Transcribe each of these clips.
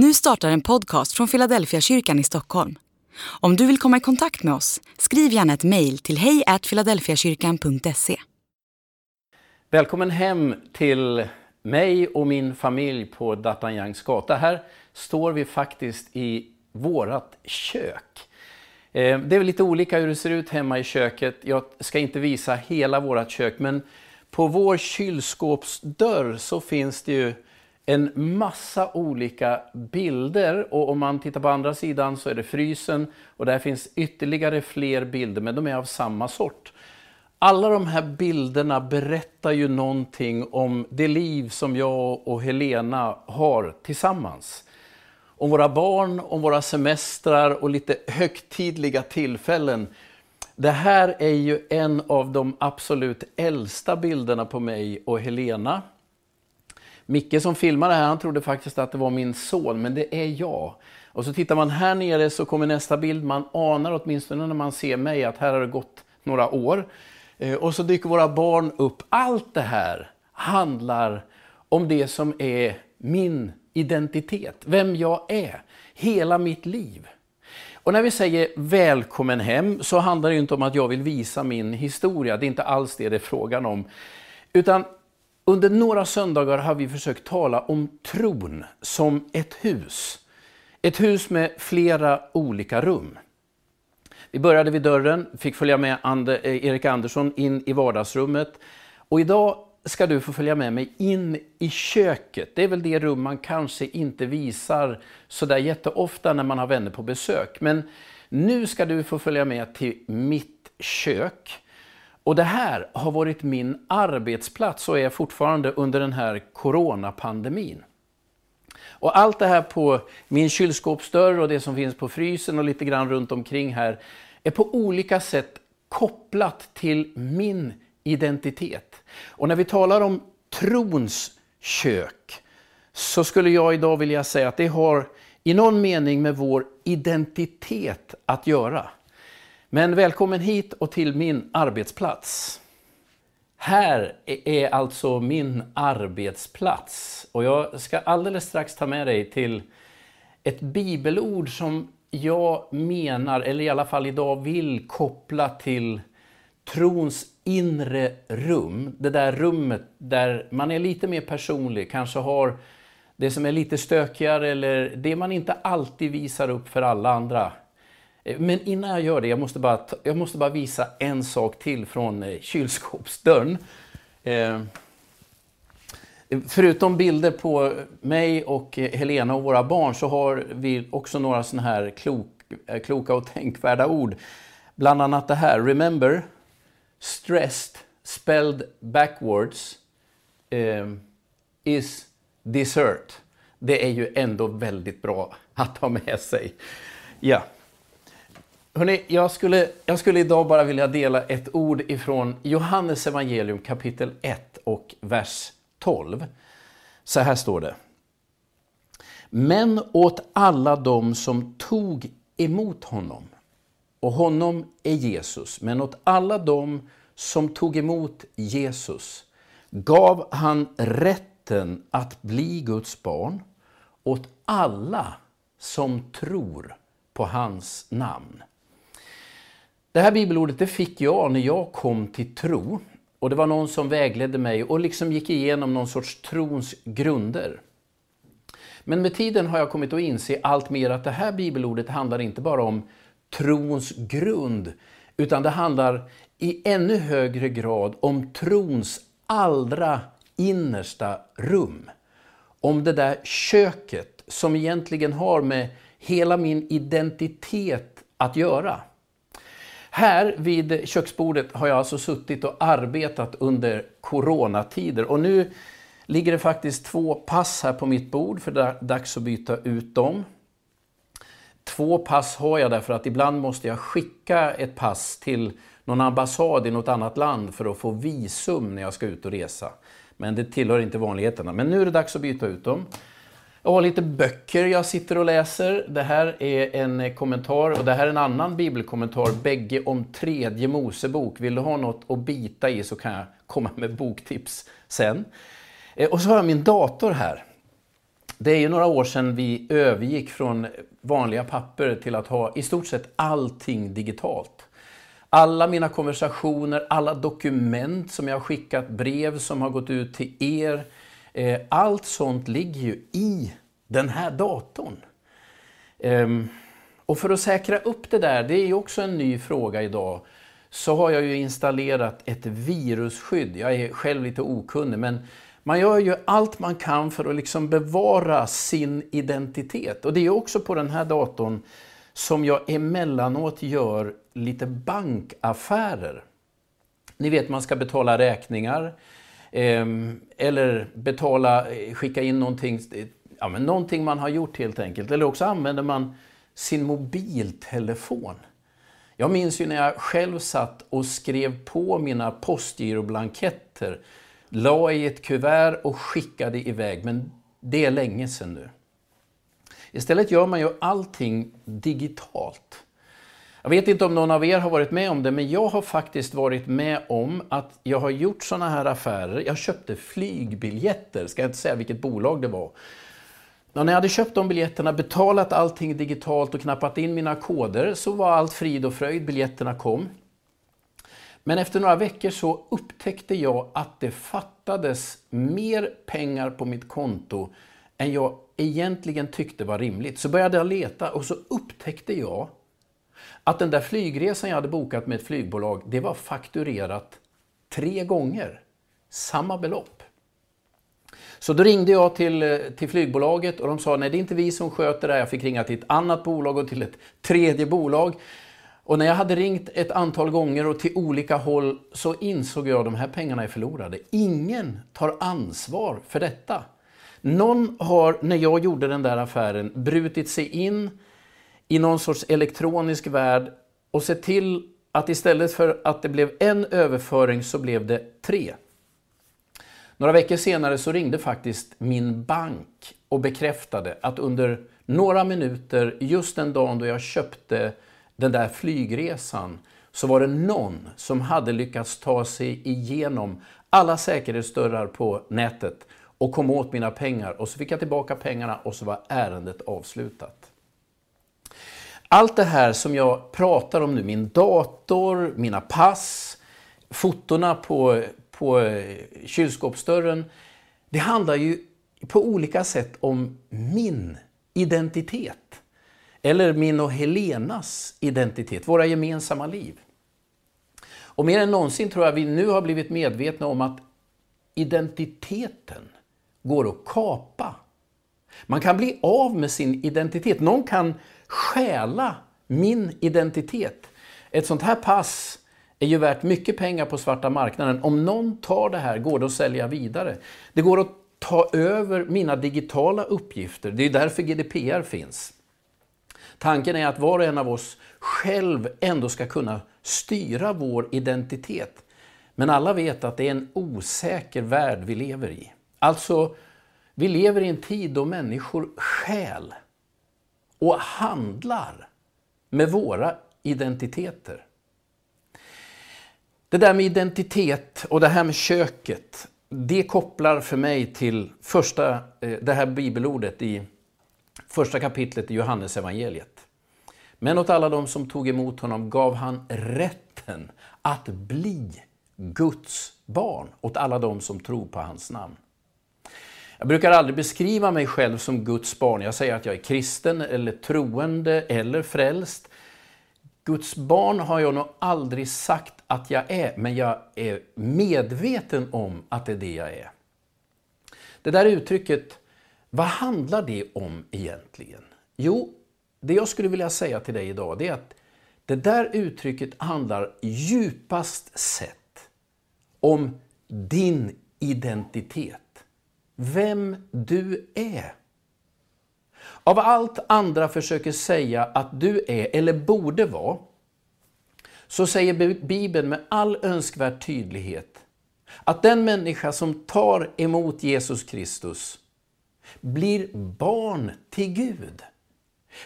Nu startar en podcast från Philadelphia kyrkan i Stockholm. Om du vill komma i kontakt med oss, skriv gärna ett mejl till hejfiladelfiakyrkan.se. Välkommen hem till mig och min familj på Datanjangs gata. Här står vi faktiskt i vårat kök. Eh, det är lite olika hur det ser ut hemma i köket. Jag ska inte visa hela vårt kök, men på vår kylskåpsdörr så finns det ju en massa olika bilder och om man tittar på andra sidan så är det frysen och där finns ytterligare fler bilder men de är av samma sort. Alla de här bilderna berättar ju någonting om det liv som jag och Helena har tillsammans. Om våra barn, om våra semestrar och lite högtidliga tillfällen. Det här är ju en av de absolut äldsta bilderna på mig och Helena. Micke som filmade här, han trodde faktiskt att det var min son, men det är jag. Och så tittar man här nere så kommer nästa bild. Man anar åtminstone när man ser mig att här har det gått några år. Eh, och så dyker våra barn upp. Allt det här handlar om det som är min identitet, vem jag är, hela mitt liv. Och när vi säger välkommen hem så handlar det inte om att jag vill visa min historia, det är inte alls det det är frågan om. Utan under några söndagar har vi försökt tala om tron som ett hus. Ett hus med flera olika rum. Vi började vid dörren, fick följa med eh, Erik Andersson in i vardagsrummet. Och idag ska du få följa med mig in i köket. Det är väl det rum man kanske inte visar sådär jätteofta när man har vänner på besök. Men nu ska du få följa med till mitt kök. Och det här har varit min arbetsplats och är fortfarande under den här coronapandemin. Och allt det här på min kylskåpsdörr och det som finns på frysen och lite grann runt omkring här är på olika sätt kopplat till min identitet. Och när vi talar om trons kök så skulle jag idag vilja säga att det har i någon mening med vår identitet att göra. Men välkommen hit och till min arbetsplats. Här är alltså min arbetsplats och jag ska alldeles strax ta med dig till ett bibelord som jag menar, eller i alla fall idag vill koppla till trons inre rum. Det där rummet där man är lite mer personlig, kanske har det som är lite stökigare eller det man inte alltid visar upp för alla andra. Eh, men innan jag gör det, jag måste bara, jag måste bara visa en sak till från eh, kylskåpsdörren. Eh, förutom bilder på mig och eh, Helena och våra barn så har vi också några sådana här klok, eh, kloka och tänkvärda ord. Bland annat det här, remember, stressed, spelled backwards, is dessert. Det är ju ändå väldigt bra att ha med sig. Ja. Hörrni, jag skulle, jag skulle idag bara vilja dela ett ord ifrån Johannes evangelium kapitel 1 och vers 12. Så här står det. Men åt alla dem som tog emot honom, och honom är Jesus, men åt alla dem som tog emot Jesus gav han rätten att bli Guds barn åt alla som tror på hans namn. Det här bibelordet det fick jag när jag kom till tro. Och det var någon som vägledde mig och liksom gick igenom någon sorts trons grunder. Men med tiden har jag kommit att inse allt mer att det här bibelordet handlar inte bara om trons grund, utan det handlar i ännu högre grad om trons allra innersta rum. Om det där köket som egentligen har med hela min identitet att göra. Här vid köksbordet har jag alltså suttit och arbetat under coronatider och nu ligger det faktiskt två pass här på mitt bord för det är dags att byta ut dem. Två pass har jag därför att ibland måste jag skicka ett pass till någon ambassad i något annat land för att få visum när jag ska ut och resa. Men det tillhör inte vanligheterna. Men nu är det dags att byta ut dem. Jag har lite böcker jag sitter och läser. Det här är en kommentar och det här är en annan bibelkommentar, bägge om tredje Mosebok. Vill du ha något att bita i så kan jag komma med boktips sen. Eh, och så har jag min dator här. Det är ju några år sedan vi övergick från vanliga papper till att ha i stort sett allting digitalt. Alla mina konversationer, alla dokument som jag har skickat, brev som har gått ut till er, Eh, allt sånt ligger ju i den här datorn. Ehm, och för att säkra upp det där, det är ju också en ny fråga idag, så har jag ju installerat ett virusskydd. Jag är själv lite okunnig, men man gör ju allt man kan för att liksom bevara sin identitet. Och det är också på den här datorn som jag emellanåt gör lite bankaffärer. Ni vet, man ska betala räkningar Ehm, eller betala, eh, skicka in någonting, ja, men någonting man har gjort helt enkelt. Eller också använder man sin mobiltelefon. Jag minns ju när jag själv satt och skrev på mina postgiroblanketter la i ett kuvert och skickade iväg, men det är länge sedan nu. Istället gör man ju allting digitalt. Jag vet inte om någon av er har varit med om det, men jag har faktiskt varit med om att jag har gjort sådana här affärer. Jag köpte flygbiljetter, ska jag inte säga vilket bolag det var. Och när jag hade köpt de biljetterna, betalat allting digitalt och knappat in mina koder så var allt frid och fröjd, biljetterna kom. Men efter några veckor så upptäckte jag att det fattades mer pengar på mitt konto än jag egentligen tyckte var rimligt. Så började jag leta och så upptäckte jag att den där flygresan jag hade bokat med ett flygbolag, det var fakturerat tre gånger. Samma belopp. Så då ringde jag till, till flygbolaget och de sa nej det är inte vi som sköter det här. Jag fick ringa till ett annat bolag och till ett tredje bolag. Och när jag hade ringt ett antal gånger och till olika håll så insåg jag att de här pengarna är förlorade. Ingen tar ansvar för detta. Någon har, när jag gjorde den där affären, brutit sig in i någon sorts elektronisk värld och se till att istället för att det blev en överföring så blev det tre. Några veckor senare så ringde faktiskt min bank och bekräftade att under några minuter, just den dagen då jag köpte den där flygresan så var det någon som hade lyckats ta sig igenom alla säkerhetsdörrar på nätet och kom åt mina pengar och så fick jag tillbaka pengarna och så var ärendet avslutat. Allt det här som jag pratar om nu, min dator, mina pass, fotona på, på eh, kylskåpsdörren, det handlar ju på olika sätt om min identitet. Eller min och Helenas identitet, våra gemensamma liv. Och mer än någonsin tror jag vi nu har blivit medvetna om att identiteten går att kapa. Man kan bli av med sin identitet. Någon kan stjäla min identitet. Ett sånt här pass är ju värt mycket pengar på svarta marknaden. Om någon tar det här går det att sälja vidare. Det går att ta över mina digitala uppgifter. Det är därför GDPR finns. Tanken är att var och en av oss själv ändå ska kunna styra vår identitet. Men alla vet att det är en osäker värld vi lever i. Alltså, vi lever i en tid då människor stjäl och handlar med våra identiteter. Det där med identitet och det här med köket, det kopplar för mig till första, eh, det här bibelordet i första kapitlet i Johannesevangeliet. Men åt alla de som tog emot honom gav han rätten att bli Guds barn, åt alla de som tror på hans namn. Jag brukar aldrig beskriva mig själv som Guds barn. Jag säger att jag är kristen, eller troende, eller frälst. Guds barn har jag nog aldrig sagt att jag är, men jag är medveten om att det är det jag är. Det där uttrycket vad handlar det om egentligen? Jo, det jag skulle vilja säga till dig idag det är att det där uttrycket handlar djupast sett om din identitet. Vem du är. Av allt andra försöker säga att du är, eller borde vara, så säger Bibeln med all önskvärd tydlighet att den människa som tar emot Jesus Kristus blir barn till Gud.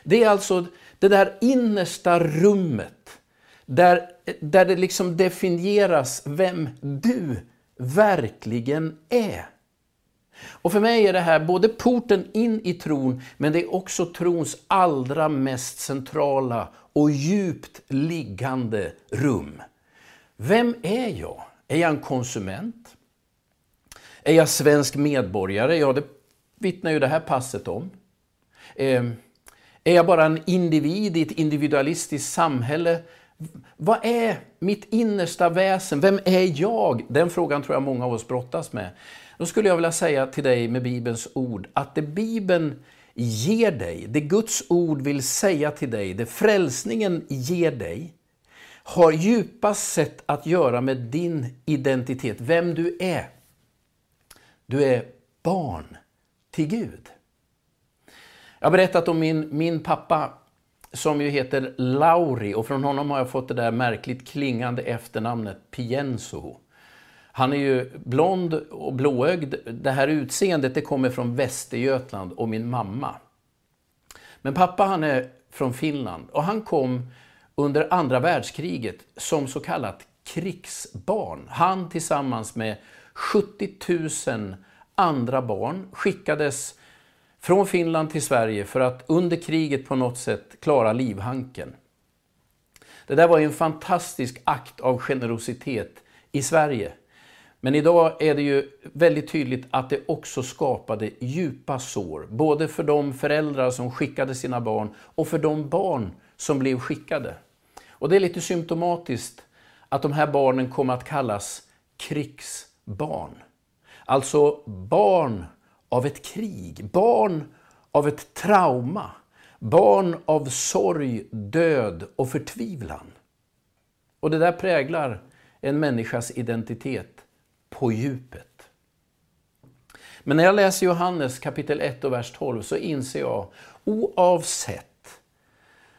Det är alltså det där innersta rummet där, där det liksom definieras vem du verkligen är. Och för mig är det här både porten in i tron, men det är också trons allra mest centrala och djupt liggande rum. Vem är jag? Är jag en konsument? Är jag svensk medborgare? Ja, det vittnar ju det här passet om. Eh, är jag bara en individ i ett individualistiskt samhälle? Vad är mitt innersta väsen? Vem är jag? Den frågan tror jag många av oss brottas med. Då skulle jag vilja säga till dig med Bibelns ord att det Bibeln ger dig, det Guds ord vill säga till dig, det frälsningen ger dig, har djupast sett att göra med din identitet, vem du är. Du är barn till Gud. Jag har berättat om min, min pappa som ju heter Lauri och från honom har jag fått det där märkligt klingande efternamnet Pienso. Han är ju blond och blåögd. Det här utseendet det kommer från Västergötland och min mamma. Men pappa han är från Finland och han kom under andra världskriget som så kallat krigsbarn. Han tillsammans med 70 000 andra barn skickades från Finland till Sverige för att under kriget på något sätt klara livhanken. Det där var en fantastisk akt av generositet i Sverige. Men idag är det ju väldigt tydligt att det också skapade djupa sår, både för de föräldrar som skickade sina barn och för de barn som blev skickade. Och det är lite symptomatiskt att de här barnen kom att kallas krigsbarn. Alltså barn av ett krig, barn av ett trauma, barn av sorg, död och förtvivlan. Och det där präglar en människas identitet på djupet. Men när jag läser Johannes kapitel 1 och vers 12 så inser jag, oavsett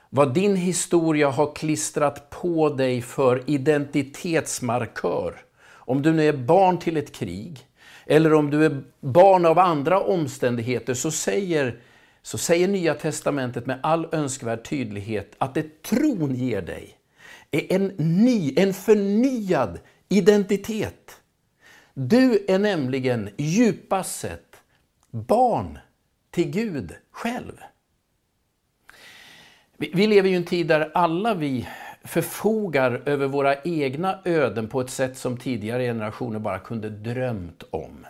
vad din historia har klistrat på dig för identitetsmarkör, om du nu är barn till ett krig, eller om du är barn av andra omständigheter, så säger, så säger Nya Testamentet med all önskvärd tydlighet att det tron ger dig är en ny, en förnyad identitet. Du är nämligen djupast sett barn till Gud själv. Vi lever ju i en tid där alla vi förfogar över våra egna öden på ett sätt som tidigare generationer bara kunde drömt om.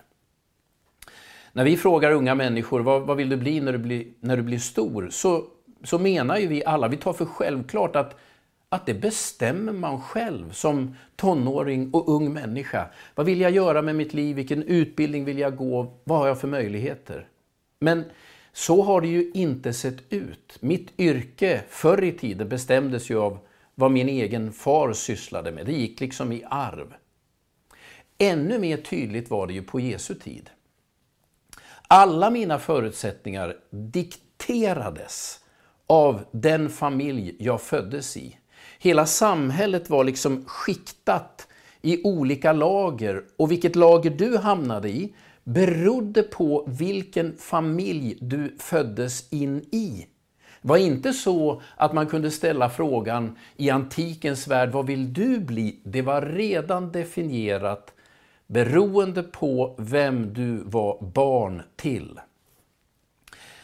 När vi frågar unga människor vad, vad vill du bli när du blir, när du blir stor så, så menar ju vi alla, vi tar för självklart att, att det bestämmer man själv som tonåring och ung människa. Vad vill jag göra med mitt liv? Vilken utbildning vill jag gå? Vad har jag för möjligheter? Men så har det ju inte sett ut. Mitt yrke förr i tiden bestämdes ju av vad min egen far sysslade med. Det gick liksom i arv. Ännu mer tydligt var det ju på Jesu tid. Alla mina förutsättningar dikterades av den familj jag föddes i. Hela samhället var liksom skiktat i olika lager och vilket lager du hamnade i berodde på vilken familj du föddes in i. Det var inte så att man kunde ställa frågan i antikens värld, vad vill du bli? Det var redan definierat beroende på vem du var barn till.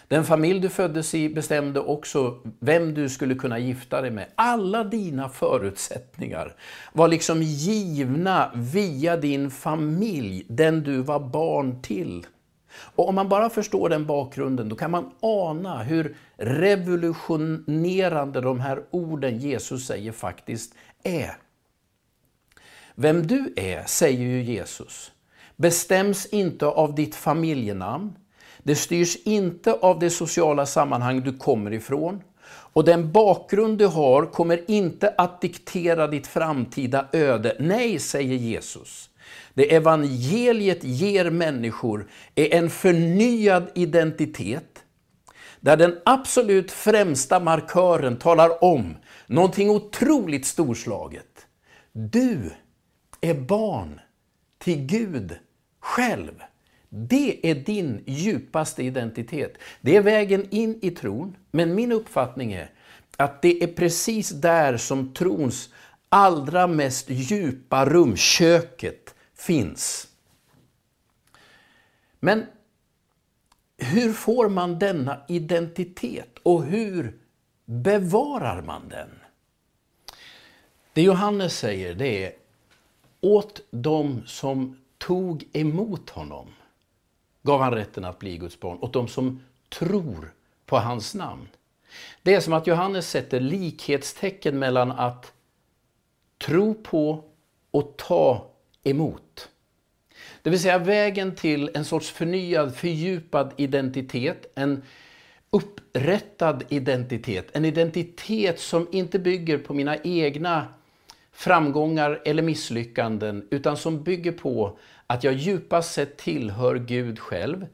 Den familj du föddes i bestämde också vem du skulle kunna gifta dig med. Alla dina förutsättningar var liksom givna via din familj, den du var barn till. Och om man bara förstår den bakgrunden, då kan man ana hur revolutionerande de här orden Jesus säger faktiskt är. Vem du är, säger ju Jesus, bestäms inte av ditt familjenamn. Det styrs inte av det sociala sammanhang du kommer ifrån. Och den bakgrund du har kommer inte att diktera ditt framtida öde. Nej, säger Jesus. Det evangeliet ger människor är en förnyad identitet där den absolut främsta markören talar om någonting otroligt storslaget. Du är barn till Gud själv. Det är din djupaste identitet. Det är vägen in i tron, men min uppfattning är att det är precis där som trons allra mest djupa rum, köket, finns. Men hur får man denna identitet och hur bevarar man den? Det Johannes säger det är åt dem som tog emot honom gav han rätten att bli Guds barn, åt dem som tror på hans namn. Det är som att Johannes sätter likhetstecken mellan att tro på och ta emot. Det vill säga vägen till en sorts förnyad, fördjupad identitet, en upprättad identitet, en identitet som inte bygger på mina egna framgångar eller misslyckanden, utan som bygger på att jag djupast sett tillhör Gud själv.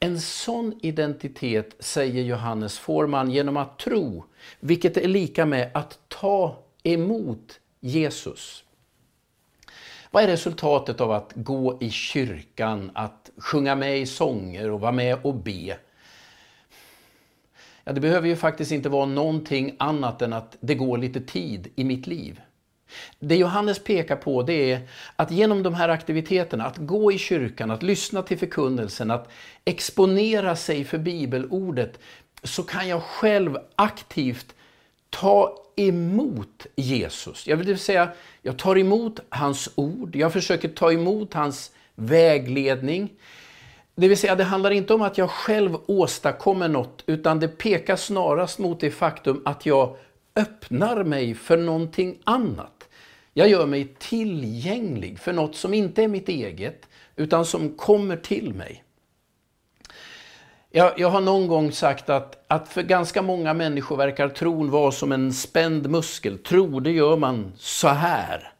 En sån identitet, säger Johannes, får man genom att tro, vilket är lika med att ta emot Jesus. Vad är resultatet av att gå i kyrkan, att sjunga med i sånger och vara med och be? Ja, det behöver ju faktiskt inte vara någonting annat än att det går lite tid i mitt liv. Det Johannes pekar på det är att genom de här aktiviteterna, att gå i kyrkan, att lyssna till förkunnelsen, att exponera sig för bibelordet, så kan jag själv aktivt ta emot Jesus. Jag vill säga, jag tar emot hans ord, jag försöker ta emot hans vägledning. Det vill säga, det handlar inte om att jag själv åstadkommer något, utan det pekar snarast mot det faktum att jag öppnar mig för någonting annat. Jag gör mig tillgänglig för något som inte är mitt eget, utan som kommer till mig. Jag, jag har någon gång sagt att, att för ganska många människor verkar tron vara som en spänd muskel. Tro, det gör man så här.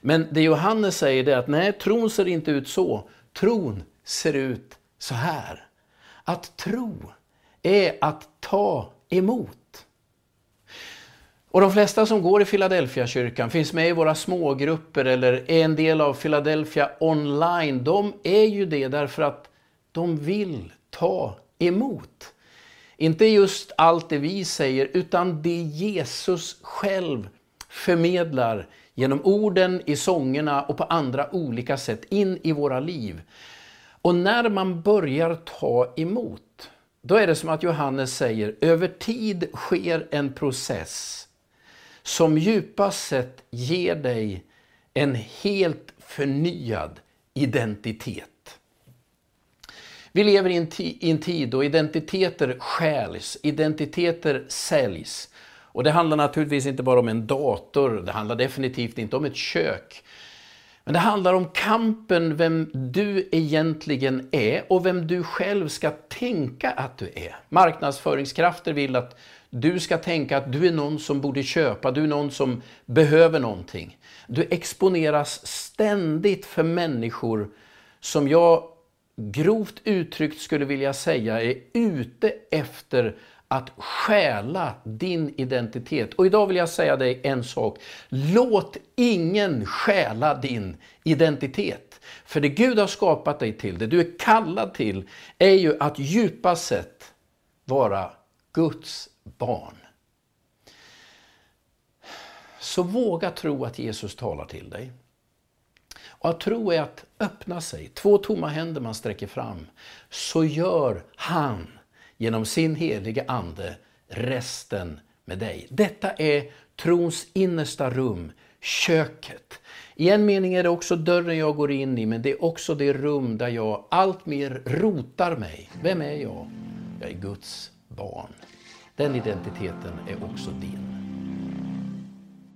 Men det Johannes säger är att nej, tron ser inte ut så. Tron ser ut så här. Att tro är att ta emot. Och de flesta som går i Philadelphia kyrkan finns med i våra smågrupper eller är en del av Philadelphia online. De är ju det därför att de vill ta emot. Inte just allt det vi säger, utan det Jesus själv förmedlar genom orden i sångerna och på andra olika sätt in i våra liv. Och när man börjar ta emot, då är det som att Johannes säger, över tid sker en process som djupast sett ger dig en helt förnyad identitet. Vi lever i en, i en tid då identiteter stjäls, identiteter säljs. Och det handlar naturligtvis inte bara om en dator, det handlar definitivt inte om ett kök. Men det handlar om kampen vem du egentligen är och vem du själv ska tänka att du är. Marknadsföringskrafter vill att du ska tänka att du är någon som borde köpa, du är någon som behöver någonting. Du exponeras ständigt för människor som jag grovt uttryckt skulle vilja säga är ute efter att stjäla din identitet. Och idag vill jag säga dig en sak. Låt ingen stjäla din identitet. För det Gud har skapat dig till, det du är kallad till, är ju att djupast sett vara Guds barn. Så våga tro att Jesus talar till dig. Och att tro är att öppna sig, två tomma händer man sträcker fram. Så gör han genom sin heliga Ande resten med dig. Detta är trons innersta rum, köket. I en mening är det också dörren jag går in i, men det är också det rum där jag allt mer rotar mig. Vem är jag? Jag är Guds barn. Den identiteten är också din.